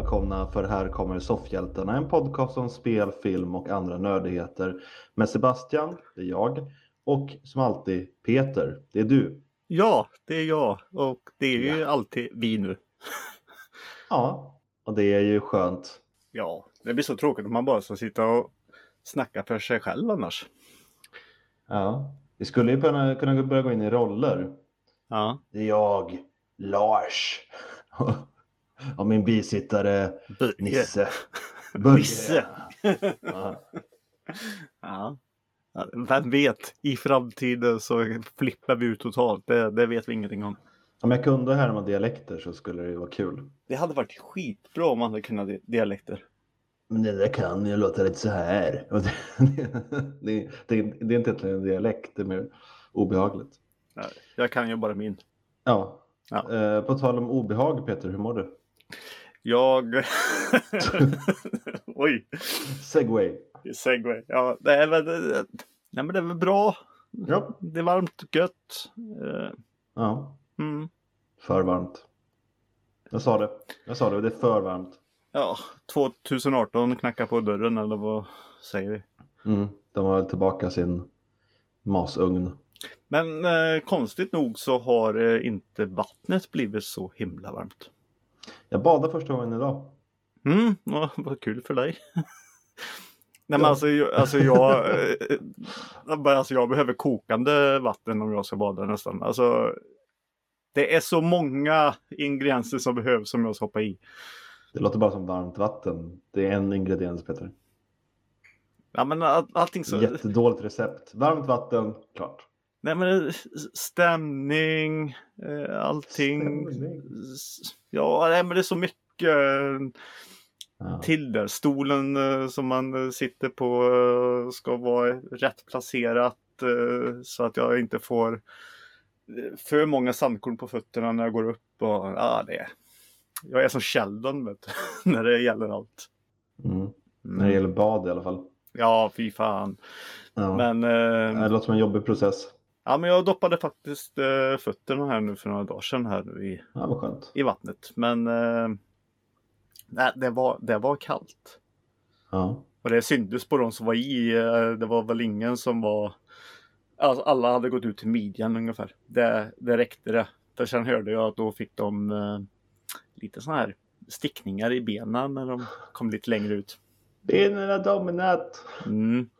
Välkomna för här kommer Soffhjältarna, en podcast om spel, film och andra nördigheter med Sebastian, det är jag, och som alltid Peter, det är du. Ja, det är jag och det är ju alltid vi nu. Ja, och det är ju skönt. Ja, det blir så tråkigt om man bara ska sitta och snacka för sig själv annars. Ja, vi skulle ju kunna, kunna börja gå in i roller. Ja, Det är jag, Lars, och min bisittare Börje. Nisse. Börje. Nisse. Ja. Ja. Ja, Vem vet, i framtiden så flippar vi ut totalt. Det, det vet vi ingenting om. Om jag kunde härma dialekter så skulle det ju vara kul. Det hade varit skitbra om man hade kunnat di- dialekter. Men det där kan ju låta lite så här. Det, det, det, det är inte egentligen en dialekt, det är mer obehagligt. Ja, Jag kan ju bara min. Ja. Ja. Eh, på tal om obehag Peter, hur mår du? Jag... Oj, Segway. segway. Ja, det är väl... Nej men det är väl bra. Ja. Det är varmt och gött. Eh, ja. Mm. För varmt. Jag sa det. Jag sa det, det är för varmt. Ja, 2018 knackar på dörren eller vad säger vi? Mm. De har tillbaka sin masugn. Men eh, konstigt nog så har eh, inte vattnet blivit så himla varmt. Jag badade första gången idag. Mm, ja, vad kul för dig. Nej men alltså, jag- alltså, jag, eh, bara, alltså jag behöver kokande vatten om jag ska bada nästan. Alltså, det är så många ingredienser som behövs som jag ska hoppa i. Det låter bara som varmt vatten. Det är en ingrediens Peter. Ja men all, allting så... Jättedåligt recept. Varmt vatten, klart. Nej men eh, stämning, eh, allting. Stämning. Ja, nej, men det är så mycket eh, Ja. till där. Stolen som man sitter på ska vara rätt placerat så att jag inte får för många sandkorn på fötterna när jag går upp. Och, ja, det är. Jag är som Sheldon vet du, när det gäller allt. Mm. När det gäller bad i alla fall. Ja, fy fan. Ja. Men, eh, Det låter som en jobbig process. Ja, men jag doppade faktiskt eh, fötterna här nu för några dagar sedan här nu i, Ja, i vattnet. Men eh, nej, det, var, det var kallt. Ja. Och det syntes på de som var i. eh, Det var väl ingen som var... Alltså alla hade gått ut till midjan ungefär. Det, det räckte det. För sen hörde jag att då fick de eh, lite sådana här stickningar i benen när de kom lite längre ut. Benen är dominat. Mm.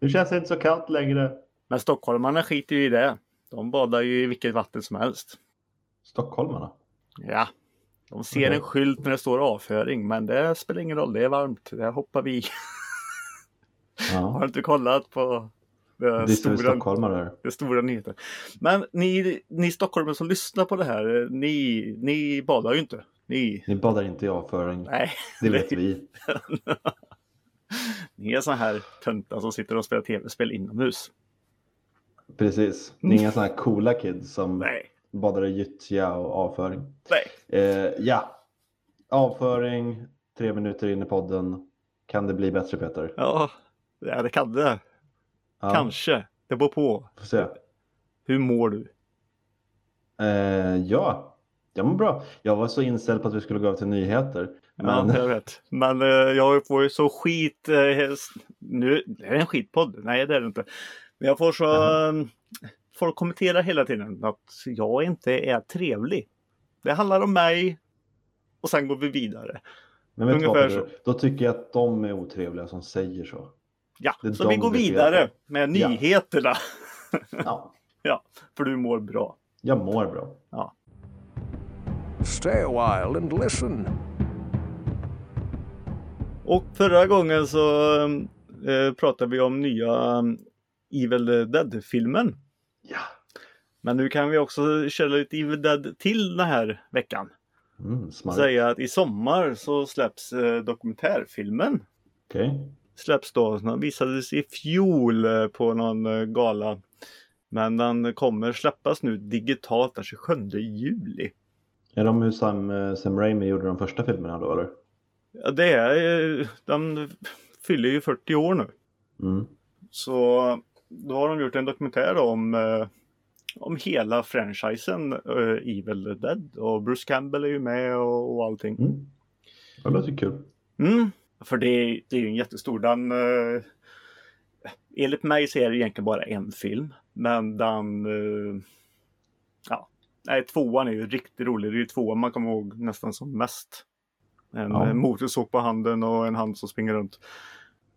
Nu känns det inte så kallt längre. Men stockholmarna skiter ju i det. De badar ju i vilket vatten som helst. Stockholmarna. Ja. De ser en skylt när det står avföring men det spelar ingen roll. Det är varmt. Det hoppar vi i. Har Ja. inte kollat på det Det stora. Det stora nyheter. Men ni, ni stockholmare som lyssnar på det här, ni, ni badar ju inte. Ni, Ni badar inte i avföring. nej, Det vet vi. ni är såna här töntar som sitter och spelar tv-spel inomhus. Precis. Ni är inga sådana här coola kids som Nej, badar i gyttja och avföring. nej. Eh, ja. Avföring. Tre minuter in i podden. Kan det bli bättre Peter? Ja, ja det kan det. Ja, Kanske. Det beror på. Får se. Hur mår du? Eh, ja. Jag mår bra. Jag var så inställd på att vi skulle gå över till nyheter. Men Ja, jag vet. Men eh, jag får ju så skit. Eh, nu, det är en skitpodd. Nej, det är det inte. Men jag får så... Eh, folk kommenterar hela tiden att jag inte är trevlig. Det handlar om mig. Och sen går vi vidare. Men vet vad, Ungefär Peter? Då tycker jag att de är otrevliga som säger så. Ja, så vi går vidare med Ja. nyheterna. Ja, Ja, för du mår bra. jag mår bra. Stay a while and listen. Och förra gången så eh, pratade vi om nya um, Evil Dead-filmen. Ja. Men nu kan vi också köra lite Evil Dead till den här veckan. Mm, smart. Säga att i sommar så släpps eh, dokumentärfilmen. Okej. Släpps då, den visades i fjol eh, på någon eh, gala. Men den kommer släppas nu digitalt den 27 juli. Är de hur Sam, eh, Sam Raimi gjorde de första filmerna då eller? Ja, det är, eh, de fyller ju 40 år nu. Mm. Så då har de gjort en dokumentär om eh, om hela franchisen uh, Evil Dead. Och Bruce Campbell är ju med och, och allting. Mm. Det låter kul. Mm. För det, är- det är ju en jättestor. Den, uh, enligt mig så är det egentligen bara en film. Men den... Uh, ja. Nej, tvåan är ju riktigt rolig. Det är ju tvåan man kommer ihåg nästan som mest. En Ja. ja. motorsåg på handen och en hand som springer runt.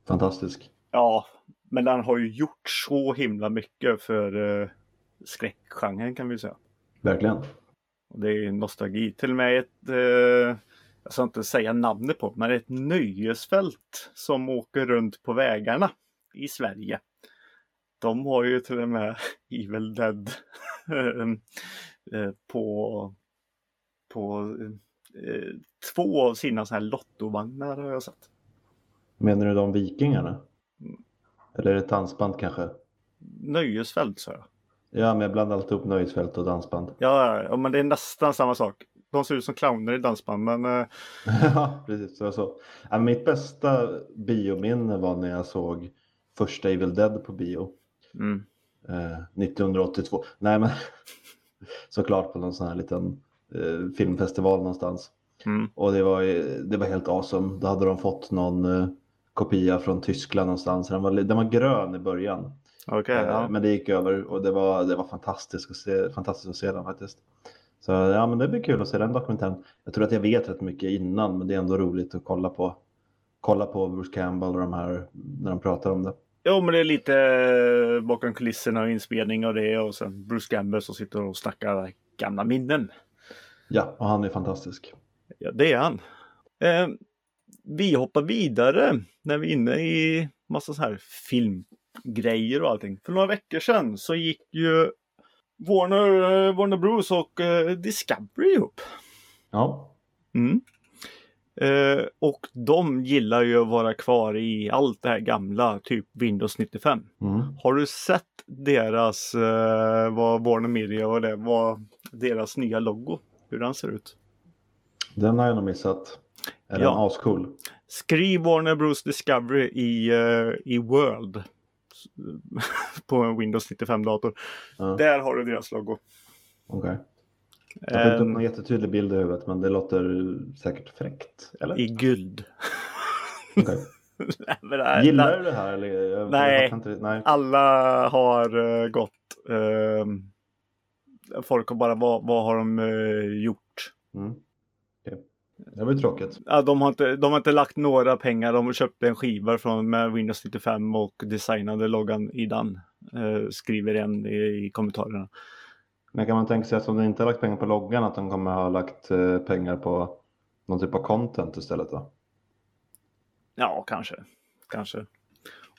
Fantastisk. Ja, men den har ju gjort så himla mycket för uh, skräckgenren kan vi säga. Verkligen. Och det är nostalgi. Till och med ett, eh, jag ska inte säga namnet på, men ett nöjesfält som åker runt på vägarna i Sverige. De har ju till och med Evil Dead eh, på, på eh, två av sina så här lottovagnar har jag sett. Menar du de vikingarna? Eller ett dansband kanske? Nöjesfält sa jag. Ja, men jag blandar alltid ihop nöjesfält och dansband. Ja, ja, men det är nästan samma sak. De ser ut som clowner i dansband, men eh, Ja, precis. Så, så. Ja, mitt bästa biominne var när jag såg första Evil Dead på bio. mm, Eh, 1982. Nej, men såklart på någon sån här liten eh, filmfestival någonstans. mm, Och det var, det var helt awesome. Då hade de fått någon eh, kopia från Tyskland någonstans. Den var, den var grön i början. okej. Eh, ja. Men det gick över och det var, det var fantastiskt, att se, fantastiskt att se den faktiskt. Så ja, men det blir kul att se den dokumentären. Jag tror att jag vet rätt mycket innan, men det är ändå roligt att kolla på. Kolla på Bruce Campbell och de här när de pratar om det. Jo, men det är lite eh, bakom kulisserna och inspelning och det och sen Bruce Gamble som sitter och snackar gamla minnen. Ja, och han är fantastisk. Ja, det är han. Eh, vi hoppar vidare när vi är inne i massa så här filmgrejer och allting. För några veckor sedan så gick ju Warner, eh, Warner Bros och eh, Discovery ihop. Ja, Mm. Eh, och de gillar ju att vara kvar i allt det här gamla, typ Windows 95. mm. Har du sett deras, eh, vad Warner Media och det, vad deras nya logo, hur den ser ut? den har jag nog missat. Är den Ja. ascool? Skriv Warner Bros Discovery i, eh, i World på en Windows 95-dator. Ja, Där har du deras logo. okej. Jag får inte upp Eh, någon jättetydlig bild i huvudet, men det låter säkert fräckt. Eller? I guld. Nej, här- Gillar du det här? Eller? Jag- Nej. jag inte- nej. alla har eh, gått. Eh, folk har bara, vad, vad har de eh, gjort? Mm. Det var ju tråkigt. Ja, de, har inte, de har inte lagt några pengar. De köpte en skiva från, med Windows 95 och designade loggan i den. Eh, skriver en i, i kommentarerna. Men kan man tänka sig att om de inte har lagt pengar på loggan att de kommer ha lagt eh, pengar på någon typ av content istället då? Ja, kanske. Kanske.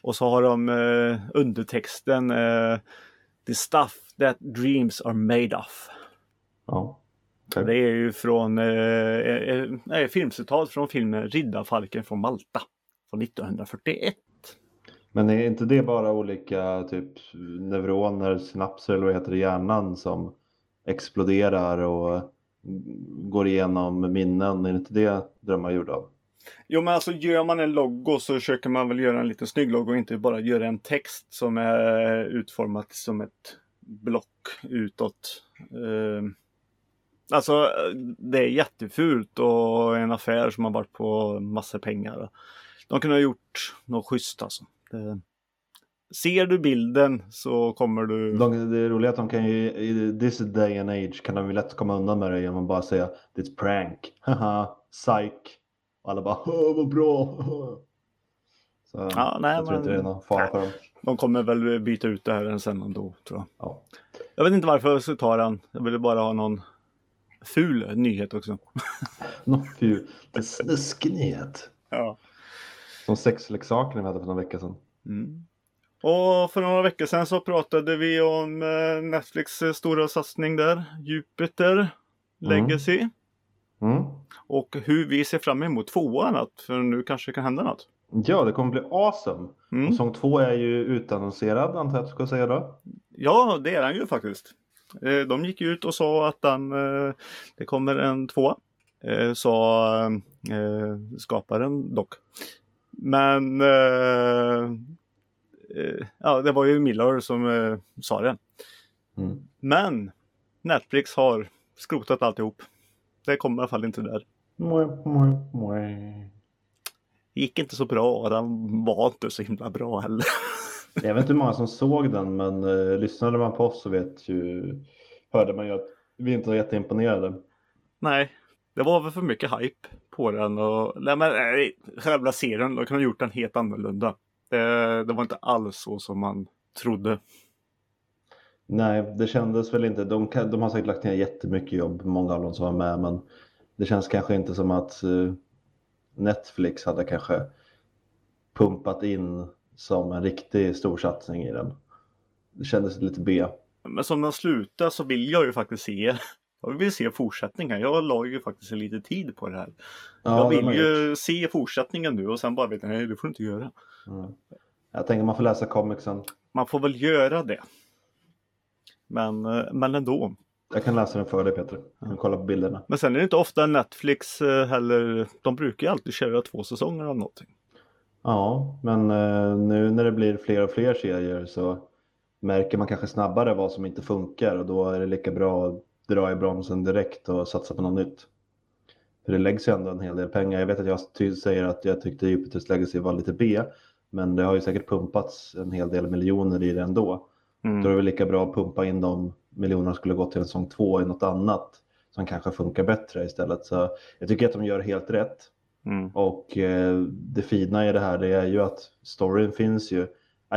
Och så har de eh, undertexten eh, The stuff that dreams are made of. Ja. Det är ju från eh, eh, nej, filmcitat från filmen Riddarfalken från Malta. Från 1941. Men är inte det bara olika typ neuroner, synapser eller vad heter det hjärnan som exploderar och går igenom minnen? Är det inte det drömmar är gjorda av? Jo men alltså gör man en logo så försöker man väl göra en liten snygg logo och inte bara göra en text som är utformat som ett block utåt. Eh, alltså det är jättefult och en affär som har varit på massor pengar. De kunde ha gjort något schysst alltså. Det, ser du bilden så kommer du... De, det är roligt att de kan ju, i this day and age kan de ju lätt komma undan med det genom att bara säga it's prank, haha, psych. Och alla bara vad bra. Så Ja, nej, jag tror inte men- det är någon fara för dem. De kommer väl byta ut det här sen ändå tror jag. Ja. Jag vet inte varför jag skulle ta den. Jag ville bara ha någon ful nyhet också. Nå, fy, det är snuskig nyhet. Ja. Som sexleksakerna vi hade för några veckor sedan. Mm. Och för några veckor sedan så pratade vi om eh, Netflix eh, stora satsning där. Jupiter Legacy. Mm. Och hur vi ser fram emot tvåan. Att för nu kanske det kan hända något. Ja, det kommer bli awesome. Mm. Och säsong två är ju utannonserad antar jag att du ska säga då. Ja, det är den ju faktiskt. Eh, De gick ut och sa att den, eh, det kommer en tvåa. eh, Sa skaparen dock. Men ja, det var ju Miller som sa det. Mm. Men Netflix har skrotat alltihop. Det kommer i alla fall inte där. Det gick inte så bra och den var inte så himla bra heller. Jag vet inte hur många som såg den, men eh, lyssnade man på oss så vet ju, hörde man ju att vi inte var jätteimponerade. Nej, det var väl för mycket hype på den och nej, men, nej, själva serien, de kunde ha gjort den helt annorlunda. Det, det var inte alls så som man trodde. Nej, det kändes väl inte. De, kan, de har säkert lagt ner jättemycket jobb, många av dem som var med, men det känns kanske inte som att eh, Netflix hade kanske pumpat in som en riktig storsatsning i den. Det kändes lite B. Men som den slutar så vill jag ju faktiskt se jag vill se fortsättningen. Jag la ju faktiskt lite tid på det här. Ja, jag vill ju se fortsättningen nu och sen bara vet jag, nej det får du inte göra. Mm. Jag tänker man får läsa comicsen. Man får väl göra det. Men, eh, men ändå. Jag kan läsa den för dig Peter. Jag kan kolla på bilderna. Men sen är det inte ofta Netflix eh, heller. De brukar ju alltid köra två säsonger av någonting. Ja, men eh, nu när det blir fler och fler serier så märker man kanske snabbare vad som inte funkar och då är det lika bra att dra i bromsen direkt och satsa på något nytt. För det läggs ju ändå en hel del pengar. Jag vet att jag säger att jag tyckte Jupiters Legacy var lite B, men det har ju säkert pumpats en hel del miljoner i det ändå. Mm. Då är det väl lika bra att pumpa in de miljonerna skulle gå till en säsong två i något annat som kanske funkar bättre istället. Så jag tycker att de gör helt rätt. Mm. Och eh, det fina i det här det är ju att storyn finns ju,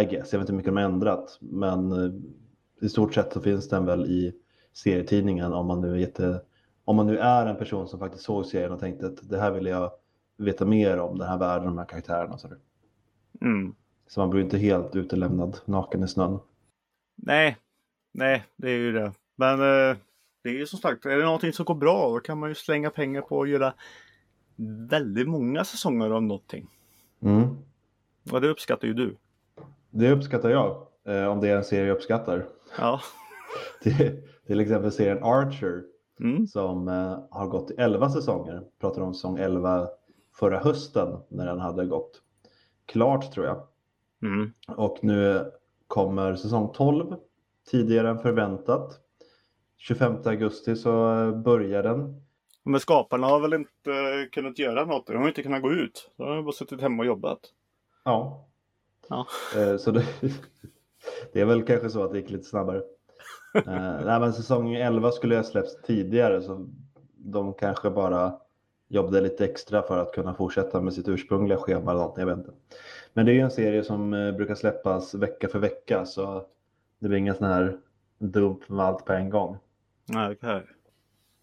I guess, jag vet inte hur mycket de har ändrat, men eh, i stort sett så finns den väl i serietidningen om man nu är jätte, om man nu är en person som faktiskt såg serien och tänkte att det här vill jag veta mer om, den här världen, de här karaktärerna sådär. Mm. Så man blir inte helt utelämnad naken i snön. Nej, nej, det är ju det. Men eh, det är ju som sagt, är det någonting som går bra då kan man ju slänga pengar på att göra väldigt många säsonger av någonting. Mm. Och det uppskattar ju du. Det uppskattar jag, eh, om det är en serie jag uppskattar. Ja. Till, till exempel serien Archer Mm. som eh, har gått i 11 säsonger. Pratar om säsong 11 förra hösten när den hade gått klart tror jag. Mm. Och nu kommer säsong 12 tidigare än förväntat. 25 augusti så eh, börjar den. Men skaparna har väl inte kunnat göra något. De har inte kunnat gå ut. De har bara suttit hemma och jobbat. Ja. Ja. Eh, Så det, det är väl kanske så att det gick lite snabbare. Eh, Nej, men säsong 11 skulle ha släppts tidigare så de kanske bara jobbade lite extra för att kunna fortsätta med sitt ursprungliga schema eller något, jag vet inte. Men det är ju en serie som eh, brukar släppas vecka för vecka så det blir ingen sån här dump med allt på en gång. Nej, okej.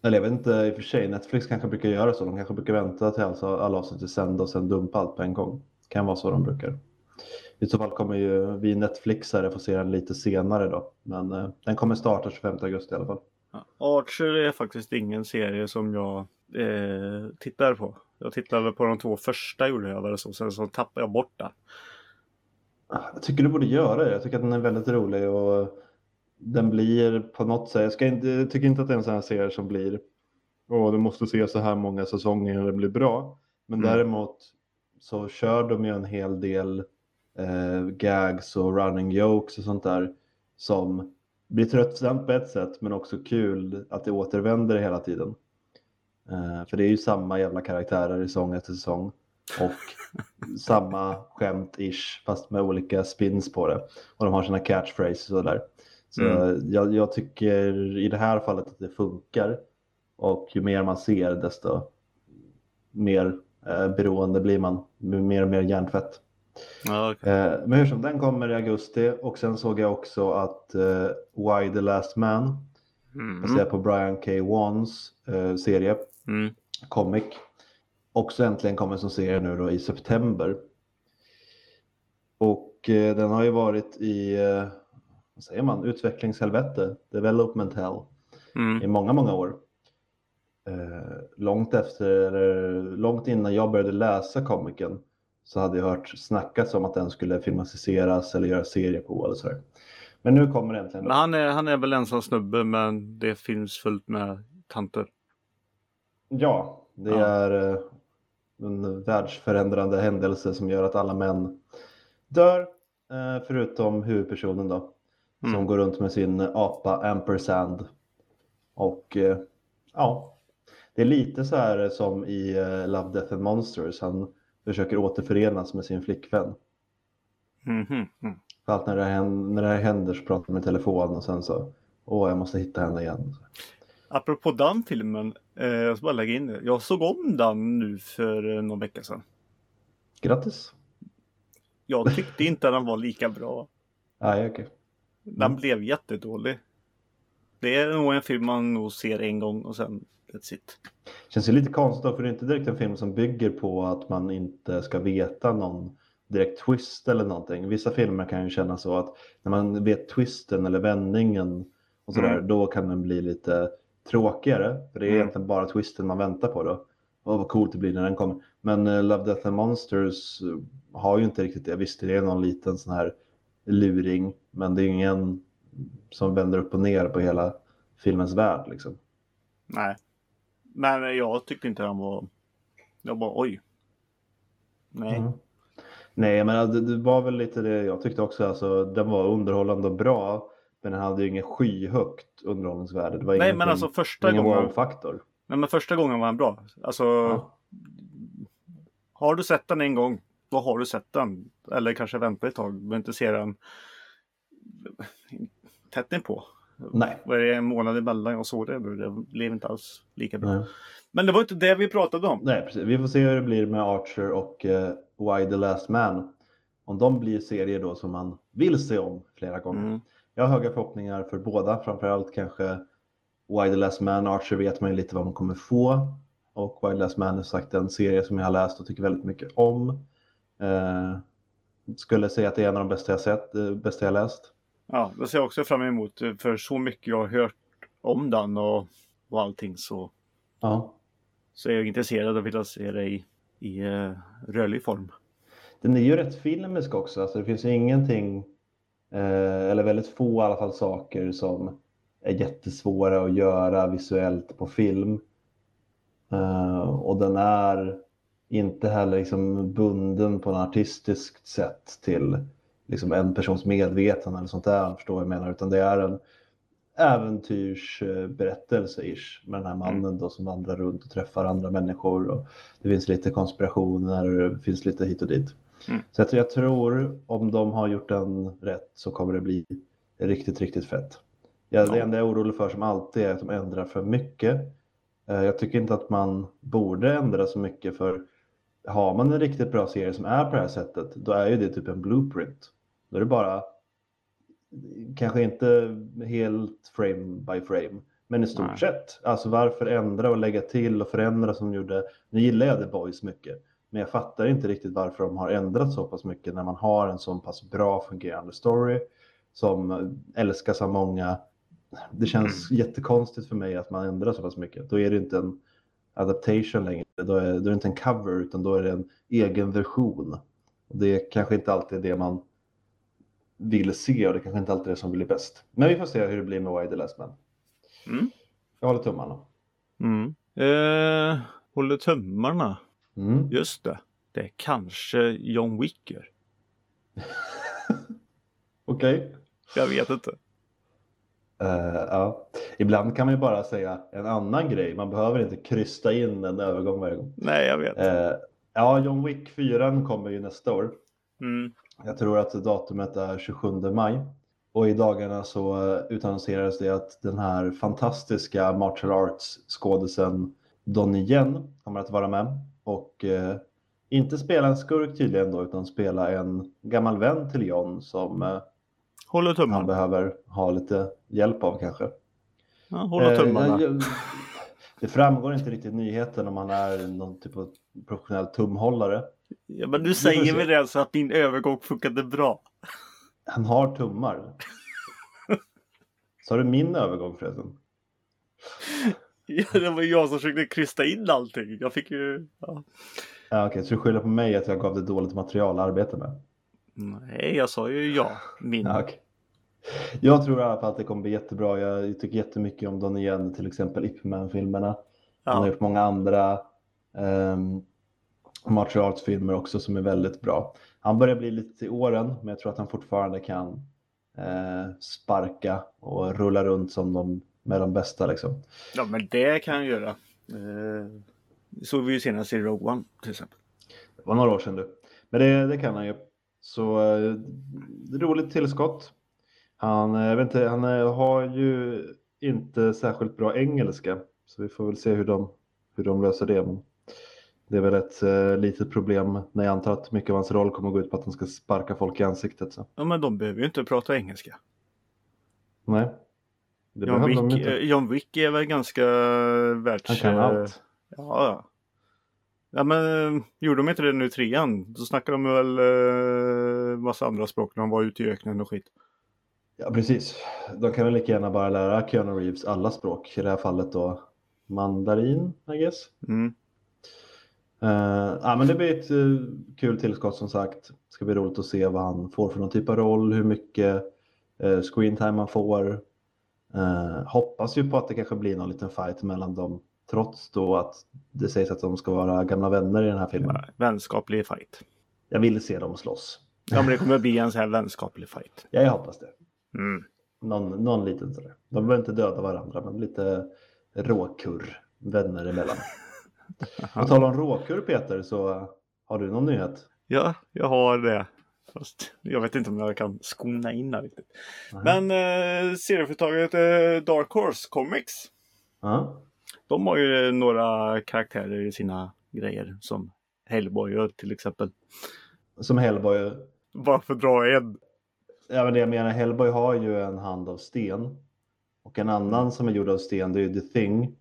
Eller jag vet inte i och för sig, Netflix kanske brukar göra så. De kanske brukar vänta till alltså alla avsnitt är sända och sen dumpa allt på en gång. Det kan vara så de brukar. I så fall kommer ju vi Netflixare få se den lite senare då. Men eh, den kommer starta 25 augusti i alla fall. Archer är faktiskt ingen serie som jag eh, tittar på. Jag tittade på de två första gjorde jag väl så. Sen så tappade jag bort det. Ah, Jag tycker du borde göra det. Jag tycker att den är väldigt rolig och den blir på något sätt. Jag, ska inte, jag tycker inte att det är en sån här serie som blir Åh, du måste se så här många säsonger innan det blir bra. Men Mm. däremot så kör de ju en hel del eh, gags och running jokes och sånt där som blir tröttsamt på ett sätt men också kul att det återvänder hela tiden. Eh, för det är ju samma jävla karaktärer i säsong efter säsong och samma skämt-ish fast med olika spins på det. Och de har sina catchphrases och där. Så Mm. jag, jag tycker i det här fallet att det funkar. Och ju mer man ser desto mer eh, beroende blir man. Mer och mer hjärntvätt. Ja, okej. Eh, men hur som, den kommer i augusti och sen såg jag också att eh, Why the Last Man, Mm. baserat på Brian K. Wans eh, serie, Mm. comic, också äntligen kommer som serie nu då i september. Och eh, den har ju varit i, eh, vad säger man, utvecklingshelvete, development hell, i Mm. många, många år. Eh, långt efter, eller långt innan jag började läsa komikern så hade jag hört snackas om att den skulle filmatiseras eller göra serie på eller sådär. Men nu kommer det äntligen. Men han är, han är väl ensam snubbe men det finns fullt med tanter. Ja, det Ja. är eh, en världsförändrande händelse som gör att alla män dör, eh, förutom huvudpersonen då. Som Mm. går runt med sin apa ampersand. Och eh, ja, det är lite så här som i eh, Love, Death and Monsters. Han försöker återförenas med sin flickvän. Mhm, mm. För allt när det, händer, när det här händer så pratar de i telefon och sen så, åh jag måste hitta henne igen. Apropå den filmen, eh, jag ska bara lägga in det. Jag såg om den nu för eh, någon vecka sedan. Grattis! Jag tyckte inte att den var lika bra. Nej, okej. Den Mm. blev jättedålig. Det är nog en film man nog ser en gång och sen that's it. Känns ju lite konstigt då, för det är inte direkt en film som bygger på att man inte ska veta någon direkt twist eller någonting. Vissa filmer kan ju känna så att när man vet twisten eller vändningen och sådär, Mm. då kan den bli lite tråkigare. För det är Mm. egentligen bara twisten man väntar på då. Åh, vad coolt det blir när den kommer. Men eh, Love, Death and Monsters eh, har ju inte riktigt det. Visst, det är någon liten sån här luring, men det är ingen som vänder upp och ner på hela filmens värld liksom. Nej. Men jag tyckte inte den var... Jag bara oj. Nej. Mm. Nej, men det, det var väl lite det jag tyckte också. Alltså, den var underhållande och bra, men den hade ju ingen skyhögt underhållningsvärde. Det var Nej men alltså första var ingen gången. wow-faktor. Nej men första gången var den bra. Alltså. Ja. Har du sett den en gång. Då har du sett den. Eller kanske vänta ett tag. Du behöver inte se den. Tätt på. Nej. Vad är det en månad emellan jag såg det. Det blev inte alls lika bra. Nej. Men det var inte det vi pratade om. Nej, precis. Vi får se hur det blir med Archer och uh, Why the Last Man. Om de blir serier då som man vill se om flera gånger. Mm. Jag har höga förhoppningar för båda, framförallt kanske Why the Last Man. Archer vet man ju lite vad man kommer få. Och Why the Last Man är sagt en serie som jag har läst och tycker väldigt mycket om. Eh, skulle säga att det är en av de bästa jag sett, eh, bästa jag läst. Ja, det ser jag också fram emot. För så mycket jag har hört om den och, och allting så, Ja. så är jag intresserad och vill se det i, i uh, rörlig form. Den är ju rätt filmisk också, alltså det finns ju ingenting, eh, eller väldigt få i alla fall saker som är jättesvåra att göra visuellt på film. Eh, och den är inte heller liksom bunden på något artistiskt sätt till liksom en persons medvetande eller sånt där, förstår vad jag menar, utan det är en äventyrsberättelse-ish med den här mannen då som vandrar runt och träffar andra människor och det finns lite konspirationer och det finns lite hit och dit. Mm. Så jag, jag tror om de har gjort den rätt så kommer det bli riktigt, riktigt fett. Ja, det enda jag är orolig för som alltid är att de ändrar för mycket. Eh, Jag tycker inte att man borde ändra så mycket för har man en riktigt bra serie som är på det här sättet, då är ju det typ en blueprint. Då är det bara, kanske inte helt frame by frame, men i stort Nej. sett. Alltså varför ändra och lägga till och förändra som de gjorde. Nu gillar jag The Boys mycket, men jag fattar inte riktigt varför de har ändrat så pass mycket när man har en så pass bra fungerande story som älskas av många. Det känns jättekonstigt för mig att man ändrar så pass mycket. Då är det inte en adaptation längre. Då är, då är det inte en cover utan då är det en egen version. Och det är kanske inte alltid det man vill se och det kanske inte alltid är det som blir bäst. Men vi får se hur det blir med Why the Last Man. Mm. Jag håller tummarna. Mm. Eh, håller tummarna. Mm. Just det. Det är kanske John Wicker. Okej. Jag vet inte. Eh, ja. Ibland kan man ju bara säga en annan grej. Man behöver inte krysta in en övergång varje gång. Nej, jag vet. Eh, ja, John Wick 4 kommer ju nästa år. Mm. Jag tror att datumet är 27 maj. Och i dagarna så eh, utannonserades det att den här fantastiska martial arts skådisen Donnie Yen kommer att vara med. Och eh, inte spela en skurk tydligen då, utan spela en gammal vän till John som eh, Håller han tummarna. behöver ha lite hjälp av kanske. Ja, håller Eh, tummarna. jag- Det framgår inte riktigt i nyheten om han är någon typ av professionell tumhållare. Ja, men du säger väl det så att min övergång funkade bra. Han har tummar. Sa du min övergång förresten? Ja, det var jag som försökte krysta in allting. Jag fick ju... Ja. Ja, Okej, så du skyller på mig att jag gav dig dåligt material att arbeta med? Nej, jag sa ju ja. Min. Ja, okej. Jag tror i alla fall att det kommer bli jättebra. Jag tycker jättemycket om Donnie Yen, till exempel Ip Man-filmerna. Han har gjort många andra um, martial arts-filmer också som är väldigt bra. Han börjar bli lite till åren, men jag tror att han fortfarande kan eh, sparka och rulla runt som de med de bästa liksom. Ja, men det kan jag göra. Eh, såg vi ju senast i Rogue One till exempel. Det var några år sedan du. Men det, det kan han ju. Så eh, roligt tillskott. Han, eh, jag vet inte, han eh, har ju inte särskilt bra engelska. Så vi får väl se hur de, hur de löser det. Men det är väl ett eh, litet problem när jag antar att mycket av hans roll kommer att gå ut på att han ska sparka folk i ansiktet. Så. Ja, men de behöver ju inte prata engelska. Nej. Det John de Wick, inte. John Wick är väl ganska världs... Han kan allt. Ja, ja. Ja, men eh, gjorde de inte det nu i trean? Då snackade de väl eh, massa andra språk när de var ute i öknen och skit. Ja, precis. De kan väl lika gärna bara lära Keanu Reeves alla språk. I det här fallet då mandarin, I guess. Mm. Uh, ja, men det blir ett eh, kul tillskott som sagt. Det ska bli roligt att se vad han får för någon typ av roll, hur mycket uh, screen time han får. Eh, hoppas ju på att det kanske blir någon liten fight mellan dem. Trots då att det sägs att de ska vara gamla vänner i den här filmen. Ja, vänskaplig fight. Jag vill se dem slåss. Ja, men det kommer bli en sån här vänskaplig fight. Ja, jag hoppas det. Mm. Någon, någon liten sådär. De behöver inte döda varandra, men lite råkurr vänner emellan. På tal om råkurr Peter, så har du någon nyhet? Ja, jag har det. Fast jag vet inte om jag kan skona in det riktigt. Nej. Men eh, serieföretaget eh, Dark Horse Comics. Ja. De har ju några karaktärer i sina grejer som Hellboy till exempel. Som Hellboy. Bara för att dra en. Ja, men det jag menar, Hellboy har ju en hand av sten. Och en annan som är gjord av sten, det är ju The Thing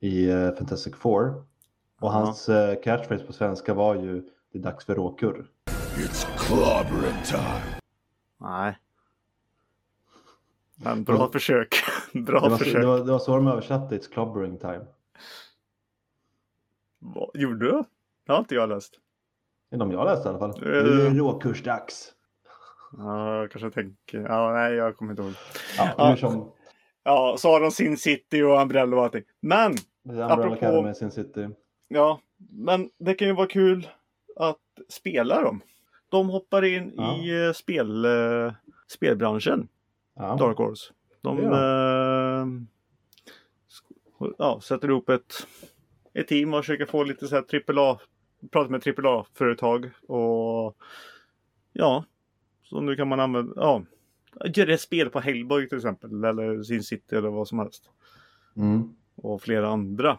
i uh, Fantastic Four. Och Ja. hans uh, catchphrase på svenska var ju Det är dags för råkurr. It's clobbering time. Nej. Men bra försök. bra Det var, så, försök. det, var, det var så de översatte It's clobbering time. Vad gjorde du? Det har inte jag läst. Det är de jag läste i alla fall. Eh. Det är råkursdags. Ja, jag kanske tänker. Ja, nej, jag kommer inte ihåg. Ja, Ja. hur som. Ja, så har de Sin City och Umbrella och allting. Men, Umbrella Apropå- Academy, Sin City. Ja, men det kan ju vara kul att spela dem. De hoppar in Ja. i eh, spel, eh, spelbranschen, Ja. Dark Horse. De Det eh, ja, sätter ihop ett, ett team och försöker få lite så här AAA, prata med AAA-företag och ja, så nu kan man använda, ja, göra ett spel på Hellboy till exempel eller Sin City eller vad som helst. Mm. Och flera andra.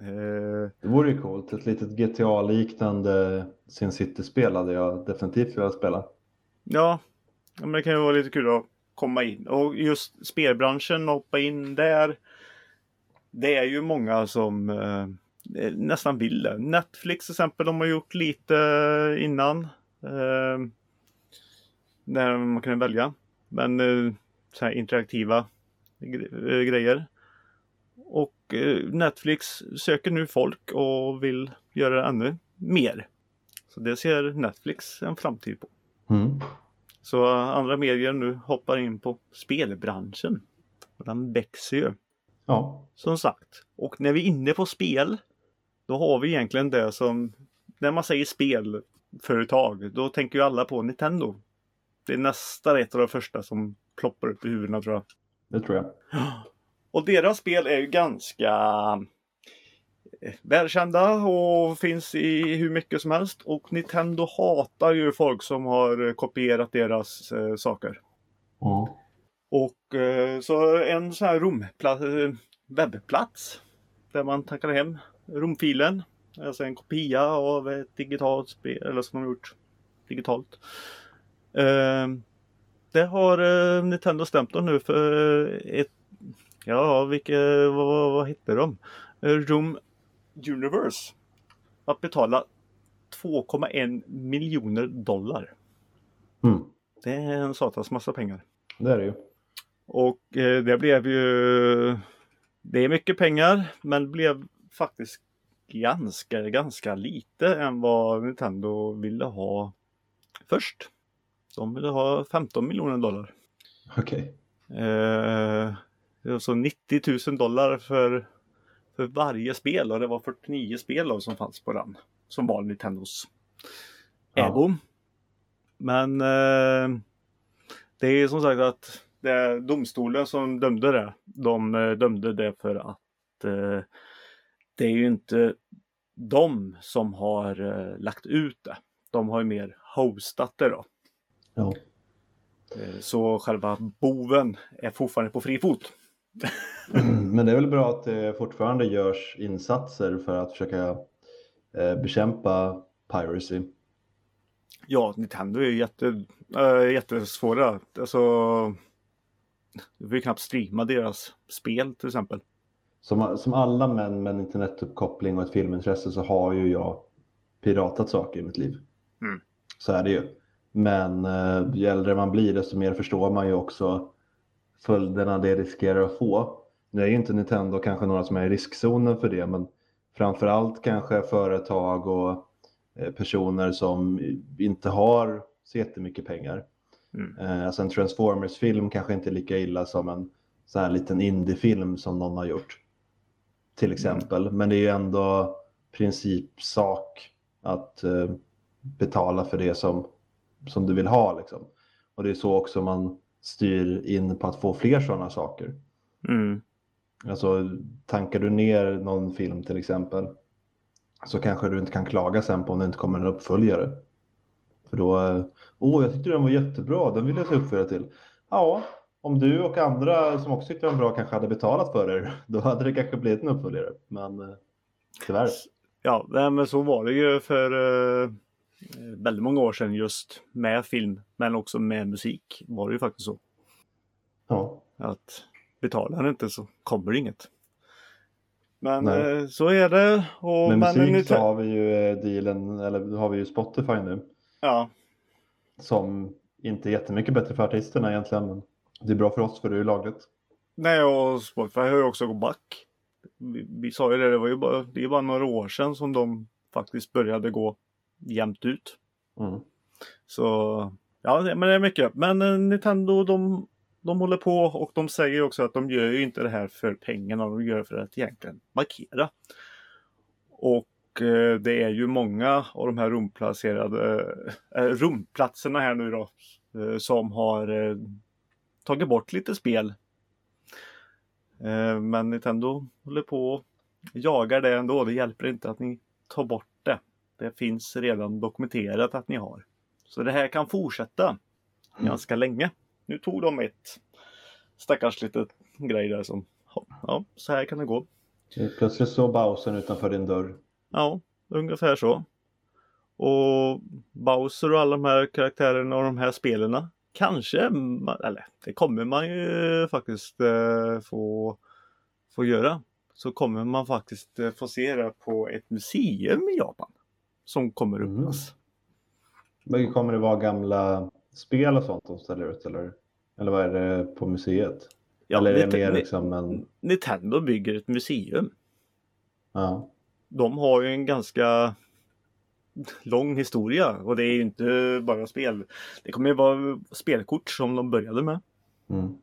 Eh, Det vore ju coolt. Ett litet GTA-liknande Sin City-spel hade jag definitivt velat spela. ja, men det kan ju vara lite kul att komma in. Och just spelbranschen hoppa in där. Det är ju många som eh, nästan vill det. Netflix till exempel, de har gjort lite innan. Eh, när man kunde välja. Men eh, så här interaktiva gre- eh, grejer. Och eh, Netflix söker nu folk och vill göra ännu mer. Så det ser Netflix en framtid på. Mm. Så andra medier nu hoppar in på spelbranschen. Och den växer ju. Ja, Som sagt. Och när vi är inne på spel. Då har vi egentligen det som. När man säger spelföretag. Då tänker ju alla på Nintendo. Det är nästan ett av de första som ploppar upp i huvudena tror jag. det tror jag. Och deras spel är ju ganska eh, välkända och finns i hur mycket som helst. Och Nintendo hatar ju folk som har kopierat deras eh, saker. Ja. Och eh, så en sån här eh, webbplats där man tackar hem romfilen. Alltså en kopia av ett digitalt spel, eller som de har gjort digitalt. Eh, det har eh, Nintendo stämt dem nu för ett, ja vilka, vad, vad, vad hette de? Eh, Room Universe. Att betala 2,1 miljoner dollar. Mm. Det är en satans massa pengar. Det är det ju. Och eh, det blev ju... Det är mycket pengar men blev faktiskt ganska, ganska lite än vad Nintendo ville ha först. De ville ha 15 miljoner dollar. Okej. Eh, det var så 90 000 dollar för, för varje spel och det var 49 spel som fanns på den. Som var Nintendos Ja. ägo. Men eh, Det är som sagt att det domstolen som dömde det. De eh, dömde det för att eh, det är ju inte de som har eh, lagt ut det. De har ju mer hostat det då. Ja. Eh, Så själva boven är fortfarande på fri fot. Men det är väl bra att det fortfarande görs insatser för att försöka eh, bekämpa piracy. Ja, Nintendo är ju jätte, äh, jättesvåra. Alltså, du får ju knappt streama deras spel till exempel. Som, som alla män med en internetuppkoppling och ett filmintresse så har ju jag piratat saker i mitt liv. Mm. Så är det ju. Men eh, ju äldre man blir desto mer förstår man ju också följderna det riskerar att få. Nu är ju inte Nintendo kanske några som är i riskzonen för det men framförallt kanske företag och eh, personer som inte har så jättemycket pengar. Mm. Eh, Alltså en Transformers-film kanske inte är lika illa som en så här liten indie-film som någon har gjort. Till exempel. Men det är ju ändå principsak att eh, betala för det som, som du vill ha. Liksom. Och det är så också man styr in på att få fler sådana saker. Mm. Alltså tankar du ner någon film till exempel så kanske du inte kan klaga sen på om det inte kommer en uppföljare. För då, eh, åh jag tyckte den var jättebra, den vill jag se uppföljare till. Ja, om du och andra som också tyckte den var bra kanske hade betalat för det, då hade det kanske blivit en uppföljare. Men eh, tyvärr. Ja, men så var det ju för eh, väldigt många år sedan just med film, men också med musik var det ju faktiskt så. Ja, Att betalar den inte så kommer det inget. Men Nej. eh, så är det. Och, med musik nu- så har vi ju eh, dealen, eller har vi ju Spotify nu, Ja, som inte är jättemycket bättre för artisterna egentligen. Men det är bra för oss för det är ju lagligt. nej och Spotify har ju också gått back. Vi, vi sa ju det, det var ju bara, det är bara några år sedan som de faktiskt började gå jämnt ut. Mm. Så ja, men det är mycket. Men eh, Nintendo de, de håller på och de säger också att de gör ju inte det här för pengarna, de gör det för att egentligen markera. Och eh, det är ju många av de här rumplacerade eh, rumplatserna här nu då som har tagit bort lite spel. Men Nintendo håller på och jagar det ändå. Det hjälper inte att ni tar bort det. Finns redan dokumenterat att ni har. Så det här kan fortsätta ganska länge. Nu tog de ett stackars litet grej där som, ja, så här kan det gå. Plötsligt står Bowser utanför din dörr. Ja, ungefär så. Och Bowser och alla de här karaktärerna och de här spelarna kanske, eller det kommer man ju faktiskt eh, få, få göra. Så kommer man faktiskt eh, få se det på ett museum i Japan. Som kommer Mm. öppnas. Men kommer det vara gamla spel och sånt de ställer ut eller? Eller vad är det på museet? Ja, eller är det mer liksom en... Nintendo bygger ett museum. Ja. De har ju en ganska lång historia och det är ju inte bara spel. Det kommer ju vara spelkort som de började med. Mm.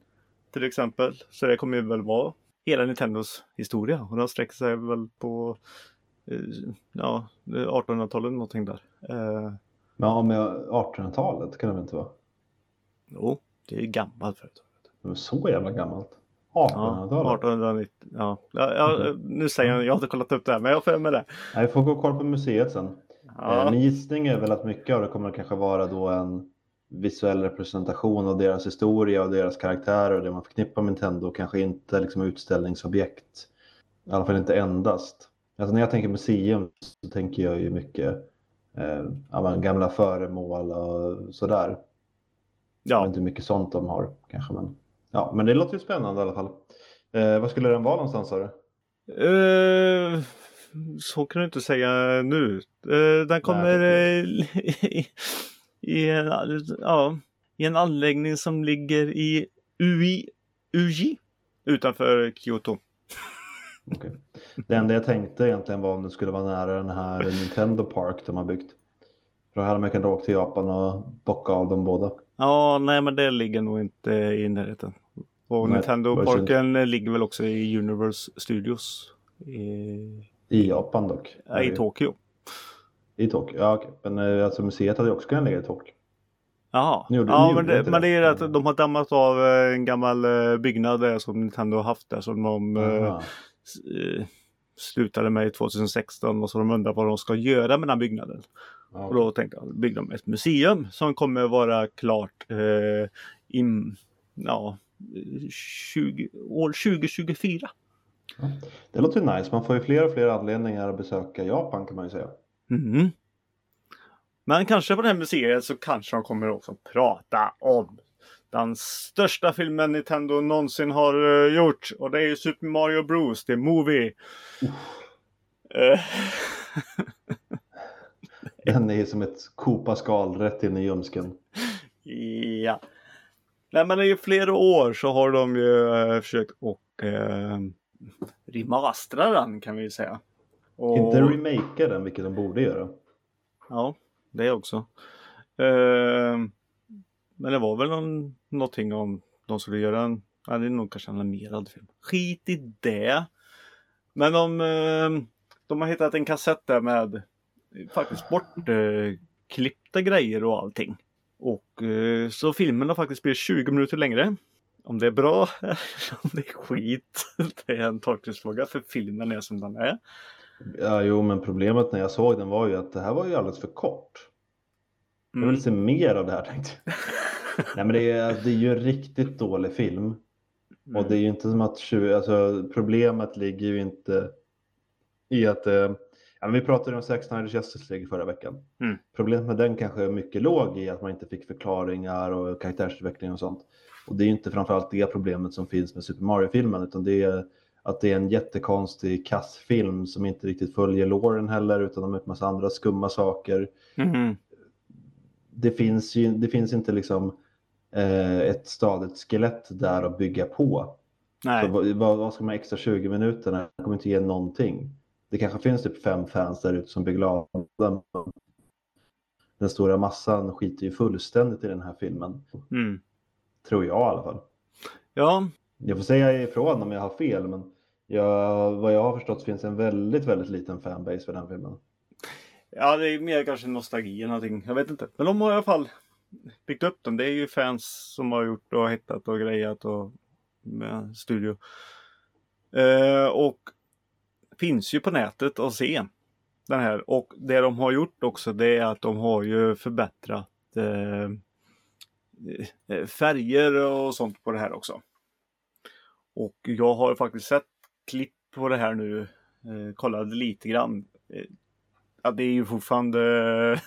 till exempel. Så det kommer ju väl vara hela Nintendos historia och den sträcker sig väl på ja, 1800-talet någonting där. Eh, Ja, med 1800-talet kan det väl inte vara? jo, det är gammalt företag. Det var så jävla gammalt. Ja, 1800-talet? 1890. Ja, ja, ja, nu säger jag, jag har inte kollat upp det här, men jag för mig det. Nej, vi får gå och kolla på museet sen. Eh, Ja, Min gissning är väl att mycket av det kommer kanske vara då en visuell representation av deras historia och deras karaktärer och det man förknippar med Nintendo kanske inte liksom utställningsobjekt. I alla fall inte endast. Alltså när jag tänker museum så tänker jag ju mycket eh, ja, gamla föremål och sådär. Jag vet ja. inte hur mycket sånt de har kanske. Men, ja, men det låter ju spännande i alla fall. Eh, vad skulle den vara någonstans sa du? Eh, så kan du inte säga nu. Eh, den kommer Nej, eh, i, i, en, ja, i en anläggning som ligger i UI, Uji utanför Kyoto. Okej. Det enda jag tänkte egentligen var om det skulle vara nära den här Nintendo Park de har byggt. För då hade man kunnat åka till Japan och bocka av dem båda. Ja, nej men det ligger nog inte i närheten. Och Nej, Nintendo. Parken ligger väl också i Universe Studios i, I Japan dock. i Tokyo. I Tokyo, ja okej. Men eh, alltså museet hade ju också kunnat ligga i Tokyo. Jaha. Gjorde- ja, men det, men det? är att de har dammat av eh, en gammal eh, byggnad där som Nintendo har haft där som de eh, slutade med i 2016 och så de undrar vad de ska göra med den byggnaden. Ja. Och då tänkte jag bygga ett museum som kommer vara klart eh, in, ja, 20, år 2024. Det låter ju nice. Man får ju fler och fler anledningar att besöka Japan kan man ju säga. Mm. Men kanske på det här museet så kanske de kommer också prata om den största filmen Nintendo någonsin har eh, gjort. Och det är ju Super Mario Bros. The Movie. Eh, Den är ju som ett kopaskal rätt in i ljumsken. ja. Nej men i flera år så har de ju eh, försökt och eh, remastera den kan vi säga. Och, Inte remaka den, vilket de borde göra. Ja, det också. Eh, men det var väl någon, någonting om de skulle göra en, ja, det är nog kanske en animerad film. Skit i det. Men de, eh, de har hittat en kassett där med faktiskt bortklippta grejer och allting. Och eh, så filmen har faktiskt blivit 20 minuter längre. Om det är bra eller om det är skit, det är en tolkningsfråga för filmen är som den är. Ja, jo, men problemet när jag såg den var ju att det här var ju alldeles för kort. Jag vill se mer av det här tänkte jag. Nej, men det är, det är ju en riktigt dålig film. Och det är ju inte som att 20, alltså, problemet ligger ju inte i att eh, ja, men vi pratade om Zack Snyder's Justice League förra veckan. Mm. Problemet med den kanske är mycket låg i att man inte fick förklaringar och karaktärsutveckling och sånt. Och det är ju inte framförallt det problemet som finns med Super Mario-filmen utan det är att det är en jättekonstig kassfilm som inte riktigt följer låren heller utan de har en massa andra skumma saker Mhm. Det finns ju det finns inte liksom eh, ett stadigt skelett där att bygga på. Nej. Så vad, vad ska man extra 20 minuterna? Det kommer inte ge någonting. Det kanske finns typ fem fans där ute som blir glada. Den stora massan skiter ju fullständigt i den här filmen. Mm. Tror jag i alla fall. Ja, Jag får säga ifrån om jag har fel men jag, vad jag har förstått finns en väldigt, väldigt liten fanbase för den filmen. Ja, det är mer kanske nostalgi eller någonting. Jag vet inte. Men de har i alla fall byggt upp dem. Det är ju fans som har gjort och hittat och grejat och med studio. Eh, och finns ju på nätet att se den här. Och det de har gjort också det är att de har ju förbättrat eh, eh, färger och sånt på det här också. Och jag har faktiskt sett klipp på det här nu. Eh, kollade lite grann. Eh, Ja, det är ju fortfarande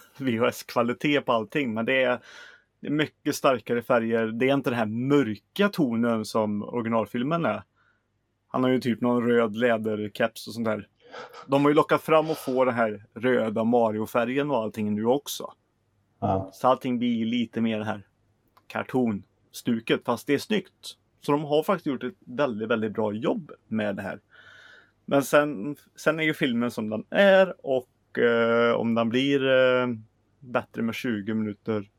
VHS-kvalitet på allting, men det är, det är mycket starkare färger. Det är inte den här mörka tonen som originalfilmen är. Han har ju typ någon röd läderkeps och sånt där. De har ju lockat fram och få den här röda Mario-färgen och allting nu också. Ja. Så allting blir lite mer det här kartonstuket, fast det är snyggt. Så de har faktiskt gjort ett väldigt, väldigt bra jobb med det här. Men sen, sen är ju filmen som den är och eh, om den blir eh, bättre med 20 minuter,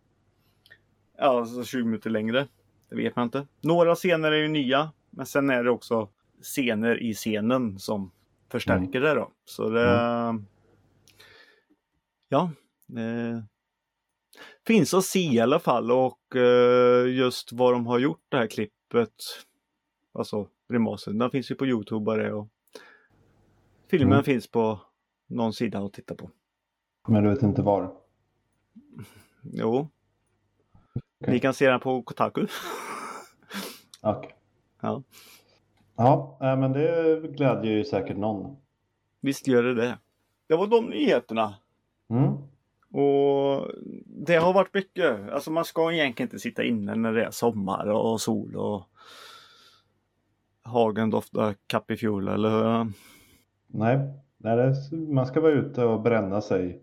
ja alltså 20 minuter längre, det vet man inte. Några scener är ju nya, men sen är det också scener i scenen som förstärker det då. Så det, ja, eh, finns att se i alla fall och eh, just vad de har gjort det här klippet. Alltså remastern, den finns ju på Youtube bara och filmen Mm. finns på någon sida att titta på. Men du vet inte var? Jo. Okej. Ni kan se den på Kotaku. Okej. Ja. Ja, äh, men det glädjer ju säkert någon. Visst gör det det. Det var de nyheterna. Mm. Och det har varit mycket. Alltså man ska egentligen inte sitta inne när det är sommar och sol och hagen doftar kappifjol eller hur? Nej, nej är, man ska vara ute och bränna sig.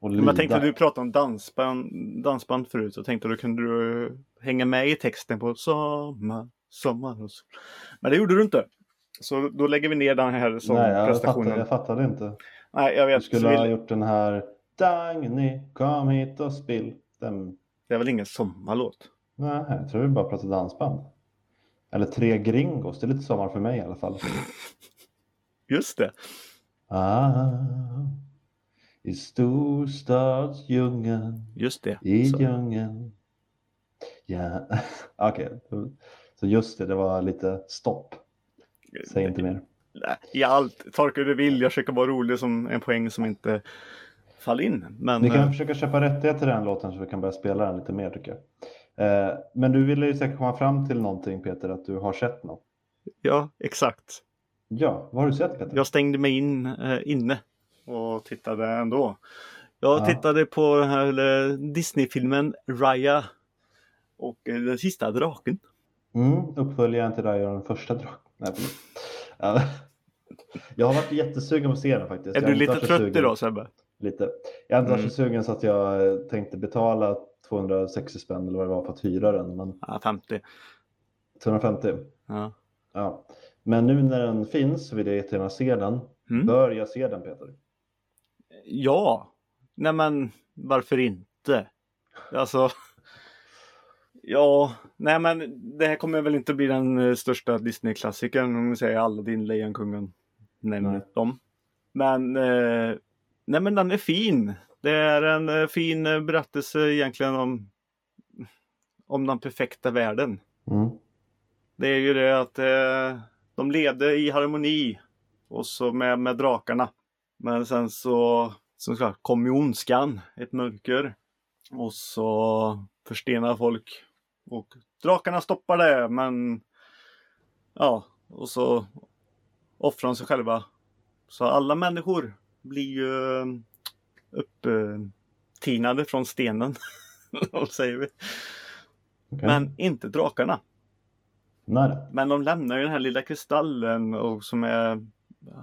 Och Men lida. jag tänkte du pratade om dansband, dansband förut. Så tänkte då kunde du hänga med i texten på sommar, sommar och sol. Men det gjorde du inte. Så då lägger vi ner den här Nej, jag sångprestationen. fattade, jag fattade inte. Nej, jag Du vet. skulle Så ha vill... gjort den här Dagny, kom hit och spill. Den... Det är väl ingen sommarlåt? Nej, jag tror vi bara pratar dansband. Eller Tre Gringos, det är lite sommar för mig i alla fall. Just det. Ah, I storstadsdjungeln, Just det. i Så. djungeln. Ja, okej. Så just det, det var lite stopp. Säg inte mer. I allt, tolka hur du vill. Jag försöker vara rolig som en poäng som inte faller in. Men Vi kan eh, försöka köpa rättighet till den låten så vi kan börja spela den lite mer tycker jag. Eh, men du ville ju säkert komma fram till någonting Peter, att du har sett något. ja, exakt. Ja, vad har du sett Peter? Jag stängde mig in eh, inne och tittade ändå. Jag Ja. tittade på den här eh, Disney-filmen Raya och eh, den sista draken. Mm, uppföljaren till Raya och den första draken. Nej. Jag har varit jättesugen på att se den faktiskt. Är Jag du lite trött sugen. idag Sebbe? Lite. Jag har inte varit Mm. så sugen så att jag eh, tänkte betala 260 spänn eller vad det var för att hyra den. Men Ja, 50. 250. Ja. Ja. Men nu när den finns vill jag jättegärna se den. Mm. Bör jag se den Peter? ja, nej men varför inte? Alltså. Ja, nej men det här kommer väl inte bli den eh, största Disney-klassikern om vi säger Aladdin, Lejonkungen, nämner Nej. dem. Men, eh, nej men den är fin. Det är en eh, fin berättelse egentligen om, om den perfekta världen. Mm. Det är ju det att eh, de levde i harmoni och så med, med drakarna. Men sen så som sagt, kom ju ondskan, ett mörker. Och så förstenar folk. Och drakarna stoppar det men ja, och så offrar de sig själva. Så alla människor blir ju eh, upptinade från stenen. Vad säger vi? Okej. Men inte drakarna. Nej. Men de lämnar ju den här lilla kristallen och som är,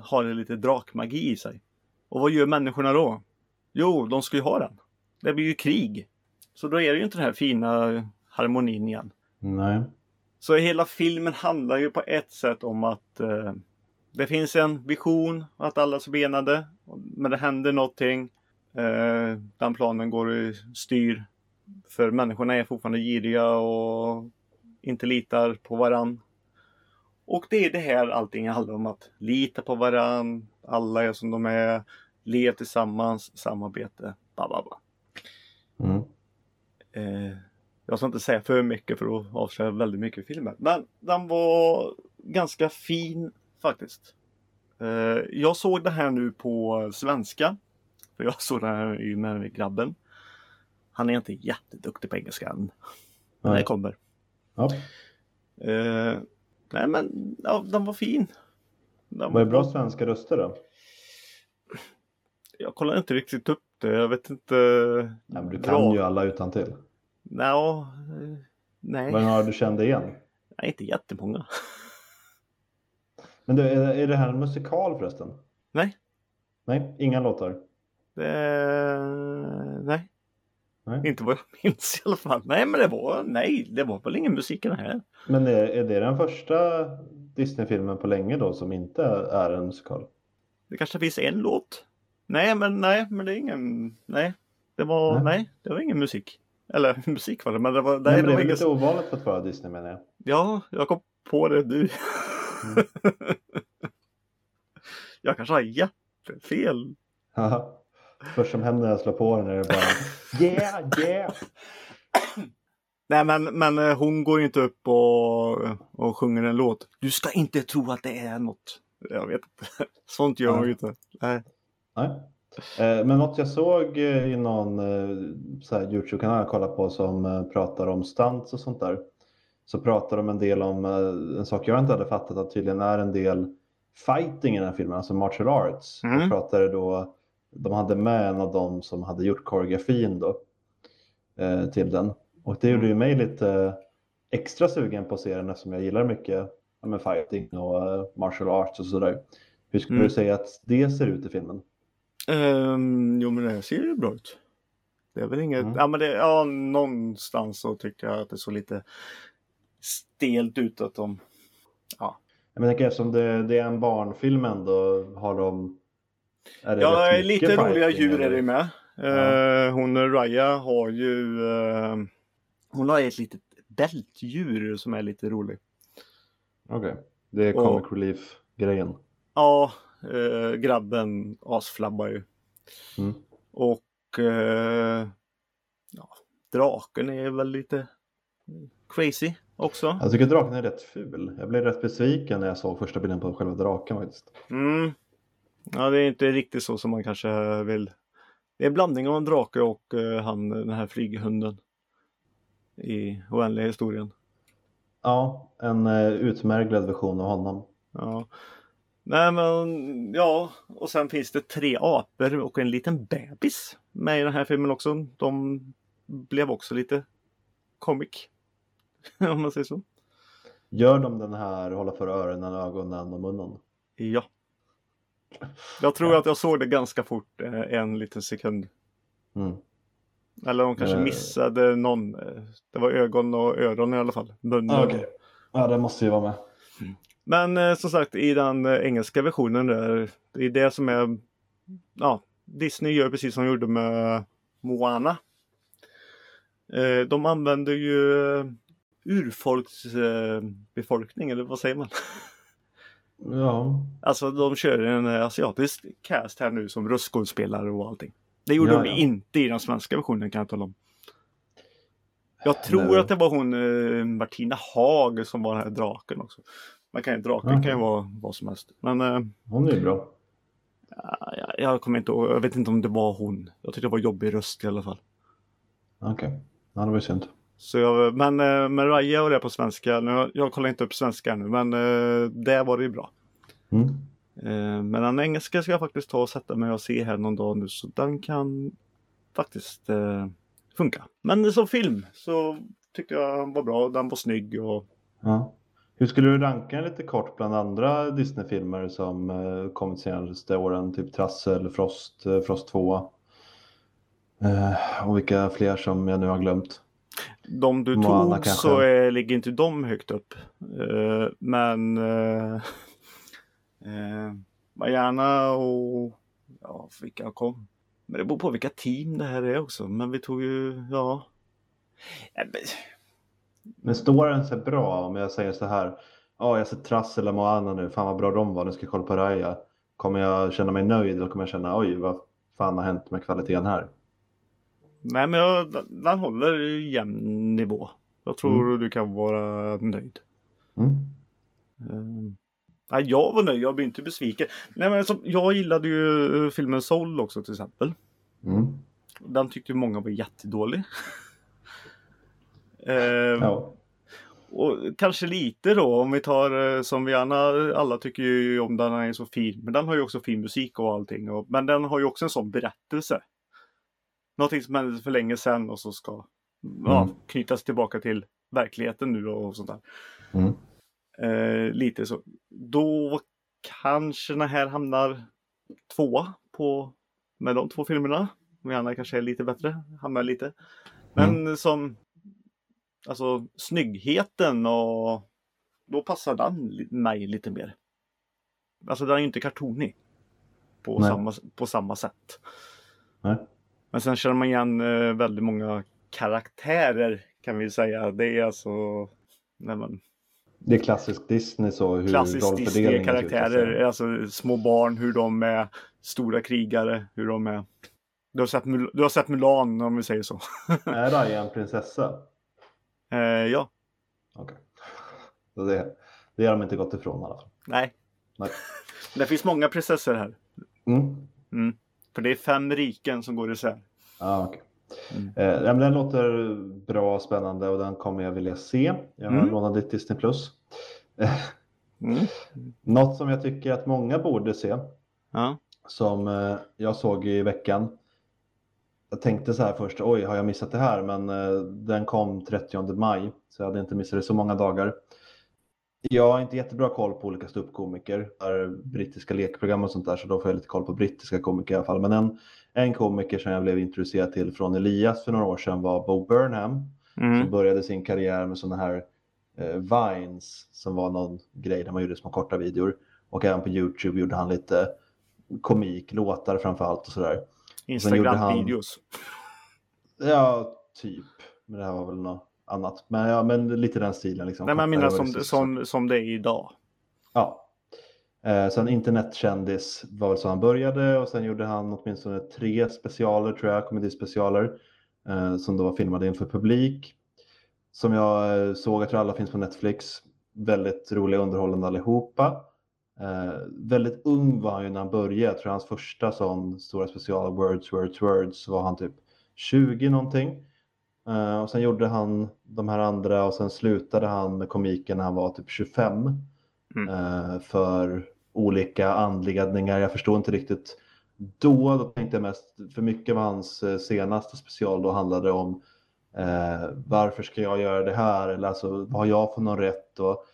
har lite drakmagi i sig. Och vad gör människorna då? Jo, de ska ju ha den. Det blir ju krig. Så då är det ju inte den här fina harmonin igen. Nej. Så hela filmen handlar ju på ett sätt om att eh, det finns en vision att alla är benade. Men det händer någonting. Eh, den planen går i styr. För människorna är fortfarande giriga och inte litar på varann. Och det är det här allting handlar om. Att lita på varann. Alla är som de är. Lev tillsammans. Samarbete. Ba, ba, ba. Mm. Eh, jag ska inte säga för mycket för att avslöja väldigt mycket i filmen. Men den var ganska fin faktiskt. Eh, jag såg det här nu på svenska. För jag såg den här med grabben. Han är inte jätteduktig på engelska än. Men det kommer. Ja. Eh, nej men ja, den var fin. Den Var det bra svenska röster då? Jag kollade inte riktigt upp det. Jag vet inte. Nej, men du Bra. kan ju alla utan till. Nå, eh, nej. Det några du kände igen? nej, inte jättemånga. Men du, är, är det här en musikal förresten? Nej. Nej, inga låtar? Det... Nej, inte vad jag minns i alla fall. Nej, men det var, nej, det var väl ingen musik i den här. Men är, är det den första Disney-filmen på länge då som inte är en musikal? Det kanske finns en låt. Nej, men nej, men det är ingen, nej. Det var, Nej. nej, det var ingen musik. Eller musik var det, men det var, nej, Nej, men det det är var ingen... lite ovanligt för att vara Disney menar jag. Ja, jag kom på det nu. Mm. jag kanske har jättefel. Först som händer när jag slår på den är det bara yeah, yeah. Nej men, men eh, hon går inte upp och, och sjunger en låt. Du ska inte tro att det är något. Jag vet inte. Sånt gör hon ju inte. Nej. Nej. Eh, Men något jag såg eh, i någon så här Youtube-kanal jag kollar på som pratar om stunts och sånt där. Så pratar de en del om en sak jag inte hade fattat att tydligen är en del fighting i den här filmen, alltså martial arts. Mm. Och pratade då, de hade med en av dem som hade gjort koreografin då eh, till den. Och det gjorde ju mig lite extra sugen på att se den eftersom jag gillar mycket ja, men fighting och eh, martial arts och sådär. Hur skulle Mm. du säga att det ser ut i filmen? Ehm, jo men det ser ju bra ut. Det är väl inget, Mm. ja men det, ja någonstans så tycker jag att det såg lite stelt ut att de, Jag tänker eftersom det, det är en barnfilm ändå har de... Är ja lite roliga djur är eller? det med. Ja. Eh, hon Raya har ju, eh, hon har ett litet bältdjur som är lite roligt. Okej, det är Och- comic relief-grejen. Ja, eh, grabben asflabbar ju. Mm. Och eh, ja, draken är väl lite crazy också. Jag tycker draken är rätt ful. Jag blev rätt besviken när jag såg första bilden på själva draken faktiskt. Mm. Ja, det är inte riktigt så som man kanske vill. Det är en blandning av en drake och eh, han, den här flyghunden. I oändliga historien. Ja, en uh, utmärglad version av honom. Ja. Nej men ja, och sen finns det tre apor och en liten bebis med i den här filmen också. De blev också lite comic. Om man säger så. Gör de den här hålla för öronen, ögonen och munnen? Ja. Jag tror att jag såg det ganska fort, eh, en liten sekund. Mm. Eller de kanske Eh. missade någon. eh, Det var ögon och öron i alla fall. Munnen. Ah, Okej. Ja, det måste ju vara med. Men eh, som sagt i den engelska versionen där. Det är det som är. Ja, Disney gör precis som de gjorde med Moana. Eh, de använder ju eh, urfolksbefolkning eller vad säger man? Ja, Alltså de kör en eh, asiatisk cast här nu som röstskådespelare och allting. Det gjorde Ja, de ja. inte i den svenska versionen kan jag tala om. Jag tror Nej. att det var hon eh, Martina Haag som var den här draken också. Man kan, draken Okej. kan ju vara vad som helst. Men eh, hon är ju bra. jag, jag kommer inte ihåg, jag vet inte om det var hon. Jag tyckte det var jobbig röst i alla fall. Okej, ja, det var ju synd. Så jag, men eh, med Raya och det på svenska, nu, jag kollar inte upp svenska ännu men eh, det var det ju bra. Mm. Eh, Men den engelska ska jag faktiskt ta och sätta mig och se här någon dag nu så den kan faktiskt eh, funka. Men som film så tyckte jag den var bra, den var snygg och Ja. Hur skulle du ranka den lite kort bland andra Disney-filmer som eh, kommit senaste åren? Typ Trassel, Frost, eh, Frost 2. Eh, och vilka fler som jag nu har glömt. De du Moana tog kanske. så eh, ligger inte de högt upp. Eh, men eh, eh, Mariana och ja, vilka kom? Men det beror på vilka team det här är också. Men vi tog ju, ja. Men- står den sig bra om jag säger så här? Ja, jag har sett Trassel och Moana nu. Fan vad bra de var. Nu ska jag kolla på Raya. Kommer jag känna mig nöjd eller kommer jag känna oj vad fan har hänt med kvaliteten här? Nej men jag, den håller jämn nivå. Jag tror du kan vara nöjd. Mm. Um, nej, jag var nöjd, jag blir inte besviken. Nej, men som, jag gillade ju eh, filmen Soul också till exempel. Mm. Den tyckte många var jättedålig. Ehm, Ja. Och kanske lite då om vi tar eh, som vi gärna alla tycker ju om den är så fin. Men den har ju också fin musik och allting. Och, men den har ju också en sån berättelse. Någonting som hände för länge sedan och så ska ja, Mm. knytas tillbaka till verkligheten nu och sånt där. Mm. Eh, lite så. Då kanske den här hamnar tvåa på med de två filmerna. Andra kanske är lite bättre, hamnar lite. Men som alltså snyggheten och då passar den mig lite mer. Alltså den är ju inte kartonig. På, Nej. samma, på samma sätt. Nej. Men sen känner man igen eh, väldigt många karaktärer kan vi säga. Det är alltså nej men, Det är klassisk Disney så hur ut, Disney-karaktärer. Alltså små barn, hur de är stora krigare, hur de är. Du har sett, Mul- du har sett Mulan om vi säger så. Är Raya en prinsessa? Eh, ja, Okej. Så Det, det har de inte gått ifrån i alla fall. nej. Nej. Det finns många prinsessor här. Mm. Mm. För det är fem riken som går isär. Ja, okej. Mm. Eh, ja, men den låter bra och spännande och den kommer jag vilja se. Jag har Mm. lånat ditt Disney+. Plus. Mm. Något som jag tycker att många borde se, Ja. som eh, jag såg i veckan. Jag tänkte så här först, oj har jag missat det här? Men eh, den kom 30 maj, så jag hade inte missat det så många dagar. Jag har inte jättebra koll på olika ståuppkomiker, brittiska lekprogram och sånt där, så då får jag lite koll på brittiska komiker i alla fall. Men en, en komiker som jag blev introducerad till från Elias för några år sedan var Bo Burnham, som Mm. började sin karriär med sådana här eh, Vines som var någon grej där man gjorde små korta videor. Och även på Youtube gjorde han lite komik, låtar framför allt och sådär. Instagram-videos. Ja, typ. Men det här var väl något annat. Men, ja, men lite den stilen. Liksom. Nej, men jag menar som, och som, som det är idag. Ja. Eh, sen internetkändis var väl så han började och sen gjorde han åtminstone tre specialer tror jag, komedispecialer. Eh, som då var filmade inför publik. som jag eh, såg, jag tror alla finns på Netflix. Väldigt roliga och underhållande allihopa. Eh, väldigt ung var han ju när han började. Jag tror hans första sån stora special, Words, Words, Words, var han typ 20 någonting. Eh, och sen gjorde han de här andra och sen slutade han med komiken när han var typ 25. Mm. Eh, för olika anledningar. Jag förstår inte riktigt då. Då tänkte jag mest, för mycket av hans eh, senaste special då handlade om eh, varför ska jag göra det här? Eller alltså, vad har jag för någon rätt? Och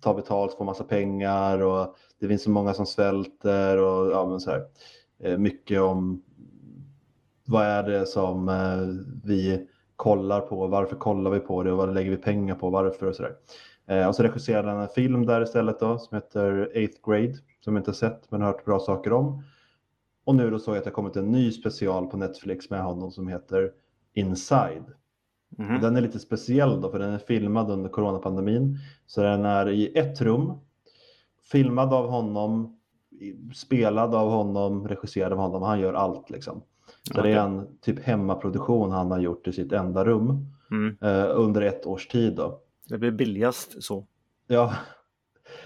ta betalt, få massa pengar och det finns så många som svälter och ja, men så här. Eh, mycket om vad är det som eh, vi kollar på? Varför kollar vi på det och vad lägger vi pengar på? Varför och sådär. Eh, och så regisserade han en film där istället då som heter Eighth Grade som jag inte sett men har hört bra saker om. Och nu då såg jag att det kommit en ny special på Netflix med honom som heter Inside. Och Den är lite speciell då för den är filmad under coronapandemin. Så den är i ett rum, filmad av honom, spelad av honom, regisserad av honom. Han gör allt liksom. Det Okej. är en typ hemmaproduktion han har gjort i sitt enda rum Mm. eh, under ett års tid då. Det blir billigast så. Ja,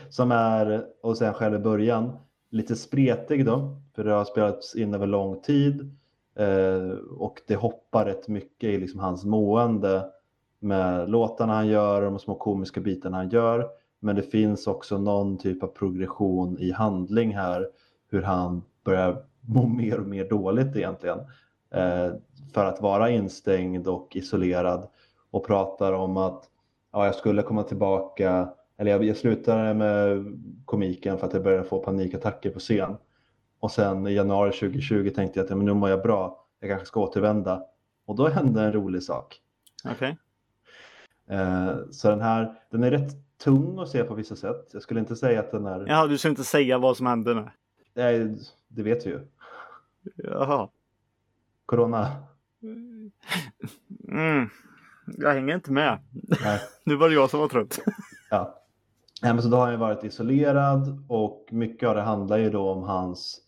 som är, och sen själv i början, lite spretig då, för det har spelats in över lång tid eh, och det hoppar rätt mycket i liksom hans mående med låtarna han gör och de små komiska bitarna han gör. Men det finns också någon typ av progression i handling här, hur han börjar må mer och mer dåligt egentligen. Eh, för att vara instängd och isolerad och pratar om att ja, jag skulle komma tillbaka, eller jag, jag slutade med komiken för att jag började få panikattacker på scen. Och sen i januari 2020 tänkte jag att ja, men nu mår jag bra, jag kanske ska återvända. Och då hände en rolig sak. Okej. Eh, så den här, den är rätt tung att se på vissa sätt. Jag skulle inte säga att den är, Jaha, du ska inte säga vad som hände nu? nej, det vet vi ju. Jaha. Corona. Mm. Jag hänger inte med. Nej. Nu var det jag som var trött. Ja. Nej, men så då har han ju varit isolerad och mycket av det handlar ju då om hans,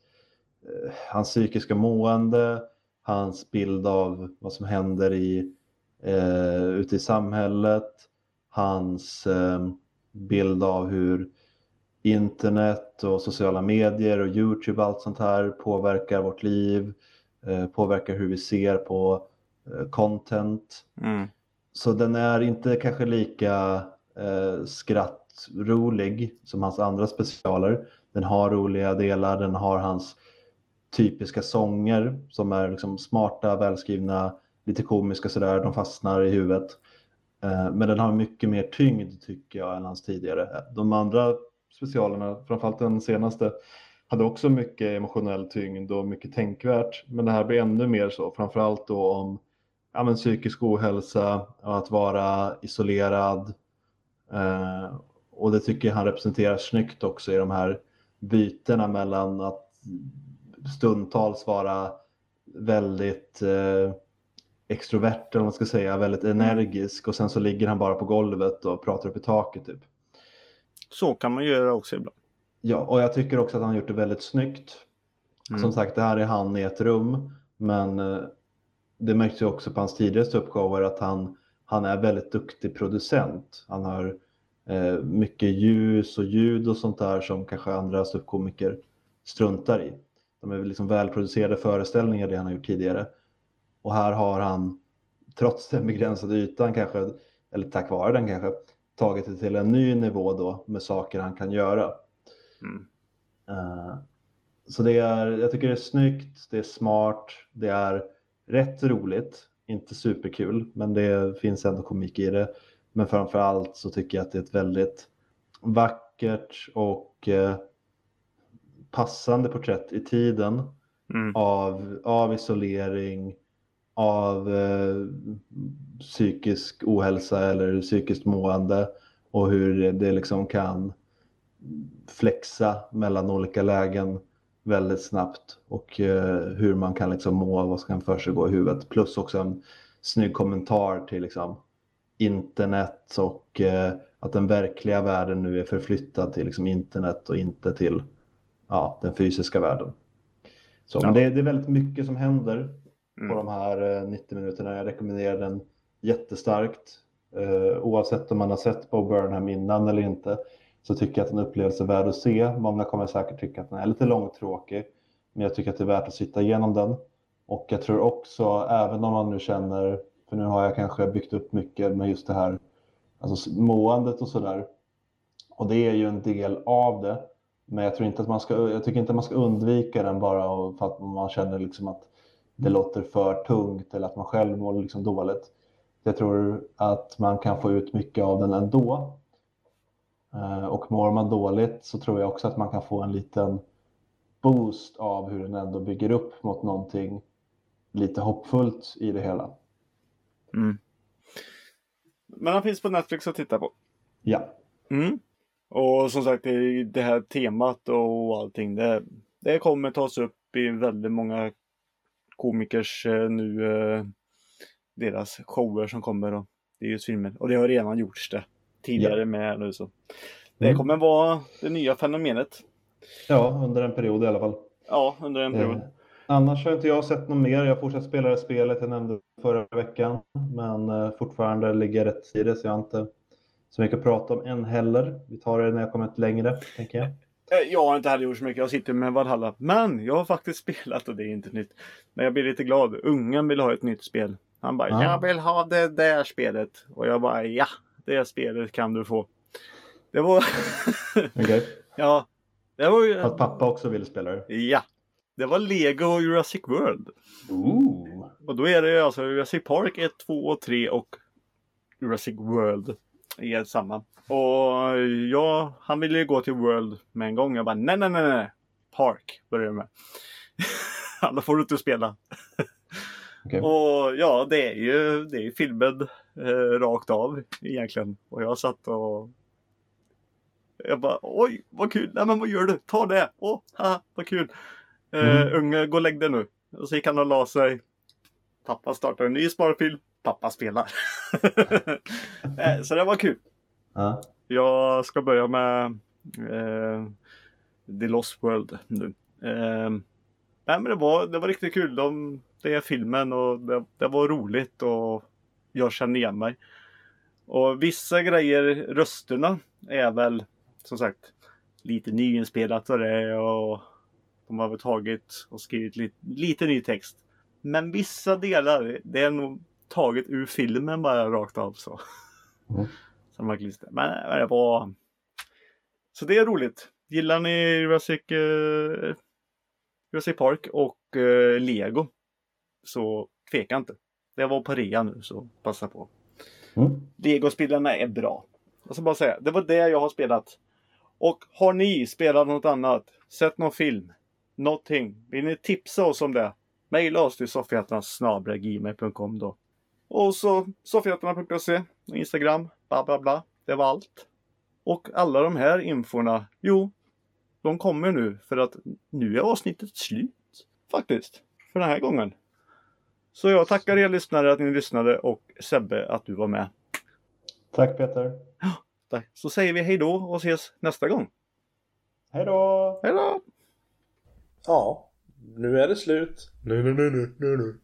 eh, hans psykiska mående, hans bild av vad som händer i, eh, ute i samhället, hans eh, bild av hur internet och sociala medier och Youtube och allt sånt här påverkar vårt liv, eh, påverkar hur vi ser på eh, content. Mm. Så den är inte kanske lika eh, skrattrolig som hans andra specialer. Den har roliga delar, den har hans typiska sånger som är liksom smarta, välskrivna, lite komiska sådär, de fastnar i huvudet. Eh, men den har mycket mer tyngd tycker jag än hans tidigare. De andra specialerna, framförallt den senaste, hade också mycket emotionell tyngd och mycket tänkvärt. Men det här blir ännu mer så, framförallt då om ja, men psykisk ohälsa och att vara isolerad. Eh, och det tycker jag han representerar snyggt också i de här bytena mellan att stundtals vara väldigt eh, extrovert eller vad man ska säga, väldigt energisk och sen så ligger han bara på golvet och pratar upp i taket typ. Så kan man göra också ibland. Ja, och jag tycker också att han gjort det väldigt snyggt. Mm. Som sagt, det här är han i ett rum, men eh, det märks ju också på hans tidigare ståuppshower att han, han är väldigt duktig producent. Han har eh, mycket ljus och ljud och sånt där som kanske andra ståuppkomiker struntar i. De är liksom välproducerade föreställningar det han har gjort tidigare. Och här har han, trots den begränsade ytan kanske, eller tack vare den kanske, tagit det till en ny nivå då med saker han kan göra. Mm. Eh, så det är, jag tycker det är snyggt, det är smart, det är rätt roligt, inte superkul, men det finns ändå komik i det. Men framför allt så tycker jag att det är ett väldigt vackert och eh, passande porträtt i tiden Mm. av, av isolering, av eh, psykisk ohälsa eller psykiskt mående och hur det liksom kan flexa mellan olika lägen väldigt snabbt och eh, hur man kan liksom må, vad som kan försiggå i huvudet. Plus också en snygg kommentar till liksom internet och eh, att den verkliga världen nu är förflyttad till liksom internet och inte till ja, den fysiska världen. Så, Ja. det, är- det är väldigt mycket som händer på Mm. de här eh, 90 minuterna. Jag rekommenderar den jättestarkt. Eh, oavsett om man har sett Bo Burnham innan eller inte så tycker jag att en upplevelse är värd att se. Många kommer säkert tycka att den är lite långtråkig, men jag tycker att det är värt att sitta igenom den. Och jag tror också, även om man nu känner, för nu har jag kanske byggt upp mycket med just det här alltså måendet och sådär. Och det är ju en del av det. Men jag, tror inte att man ska, jag tycker inte att man ska undvika den bara för att man känner liksom att det låter för tungt eller att man själv mår liksom dåligt. Jag tror att man kan få ut mycket av den ändå. Eh, och mår man dåligt så tror jag också att man kan få en liten boost av hur den ändå bygger upp mot någonting lite hoppfullt i det hela. Mm. Men han finns på Netflix att titta på. Ja. Mm. Och som sagt, det, det här temat och allting, det, det kommer tas upp i väldigt många komikers eh, nu, eh, deras shower som kommer och det är ju filmer. Och det har redan gjorts det tidigare Ja. med nu så. Det Mm. kommer vara det nya fenomenet. ja, under en period i alla fall. Ja, under en period. Eh, annars har inte jag sett något mer. Jag fortsätter spela det spelet jag nämnde förra veckan. Men eh, fortfarande ligger jag rätt i det så jag har inte så mycket att prata om än heller. Vi tar det när jag kommit längre, tänker jag. Eh, Jag har inte heller gjort så mycket. Jag sitter med Valhalla. Men jag har faktiskt spelat och det är inte nytt. Men jag blir lite glad. Ungen vill ha ett nytt spel. Han bara, Ja. jag vill ha det där spelet. Och jag bara, ja, det spelet kan du få. Det var, Okej. ja, det var ju, Att pappa också vill spela det. ja. Det var Lego Jurassic World. Ooh. Och då är det alltså Jurassic Park 1, 2 och 3 och Jurassic World i ett samma. Och ja, han ville ju gå till World med en gång. Jag bara nej, nej, nej, nej. Park börjar jag med. Alla får du inte spela. Okej. Och ja, det är ju det är filmen eh, rakt av egentligen. Och jag satt och jag bara oj vad kul, nej men vad gör du? Ta det! Åh, haha, vad kul! Eh, Mm. Unge, gå och lägg dig nu. Och så gick han och la sig. Pappa startar en ny sparfilm. Pappa spelar. Eh, så det var kul. Ja. Jag ska börja med eh, The Lost World nu. Eh, nej men det var, det var riktigt kul. De, det är filmen och det, det var roligt och jag känner igen mig. Och vissa grejer, rösterna, är väl som sagt lite nyinspelat och det och de har väl tagit och skrivit lite, lite ny text. Men vissa delar, det är nog taget ur filmen bara rakt av så. Mm. Som man klister. Men, men det var... Så det är roligt. Gillar ni Jurassic, eh, Jurassic Park och eh, Lego så tveka inte. Det var på rea nu så passa på. Mm. Lego-spelarna är bra. Jag ska bara säga, det var det jag har spelat. Och har ni spelat något annat? Sett någon film? Någonting? Vill ni tipsa oss om det? Maila oss till soffhjärtarna.gmail.com då. Och så soffhjärtarna.se Instagram, bla bla bla. Det var allt. Och alla de här inforna, jo, de kommer nu för att nu är avsnittet slut. Faktiskt. För den här gången. Så jag tackar er lyssnare att ni lyssnade och Sebbe att du var med. Tack Peter. Tack. Så säger vi hej då och ses nästa gång. Hej då! Hej då! Ja, nu är det slut. Nu, nu, nu, nu, nu, nu.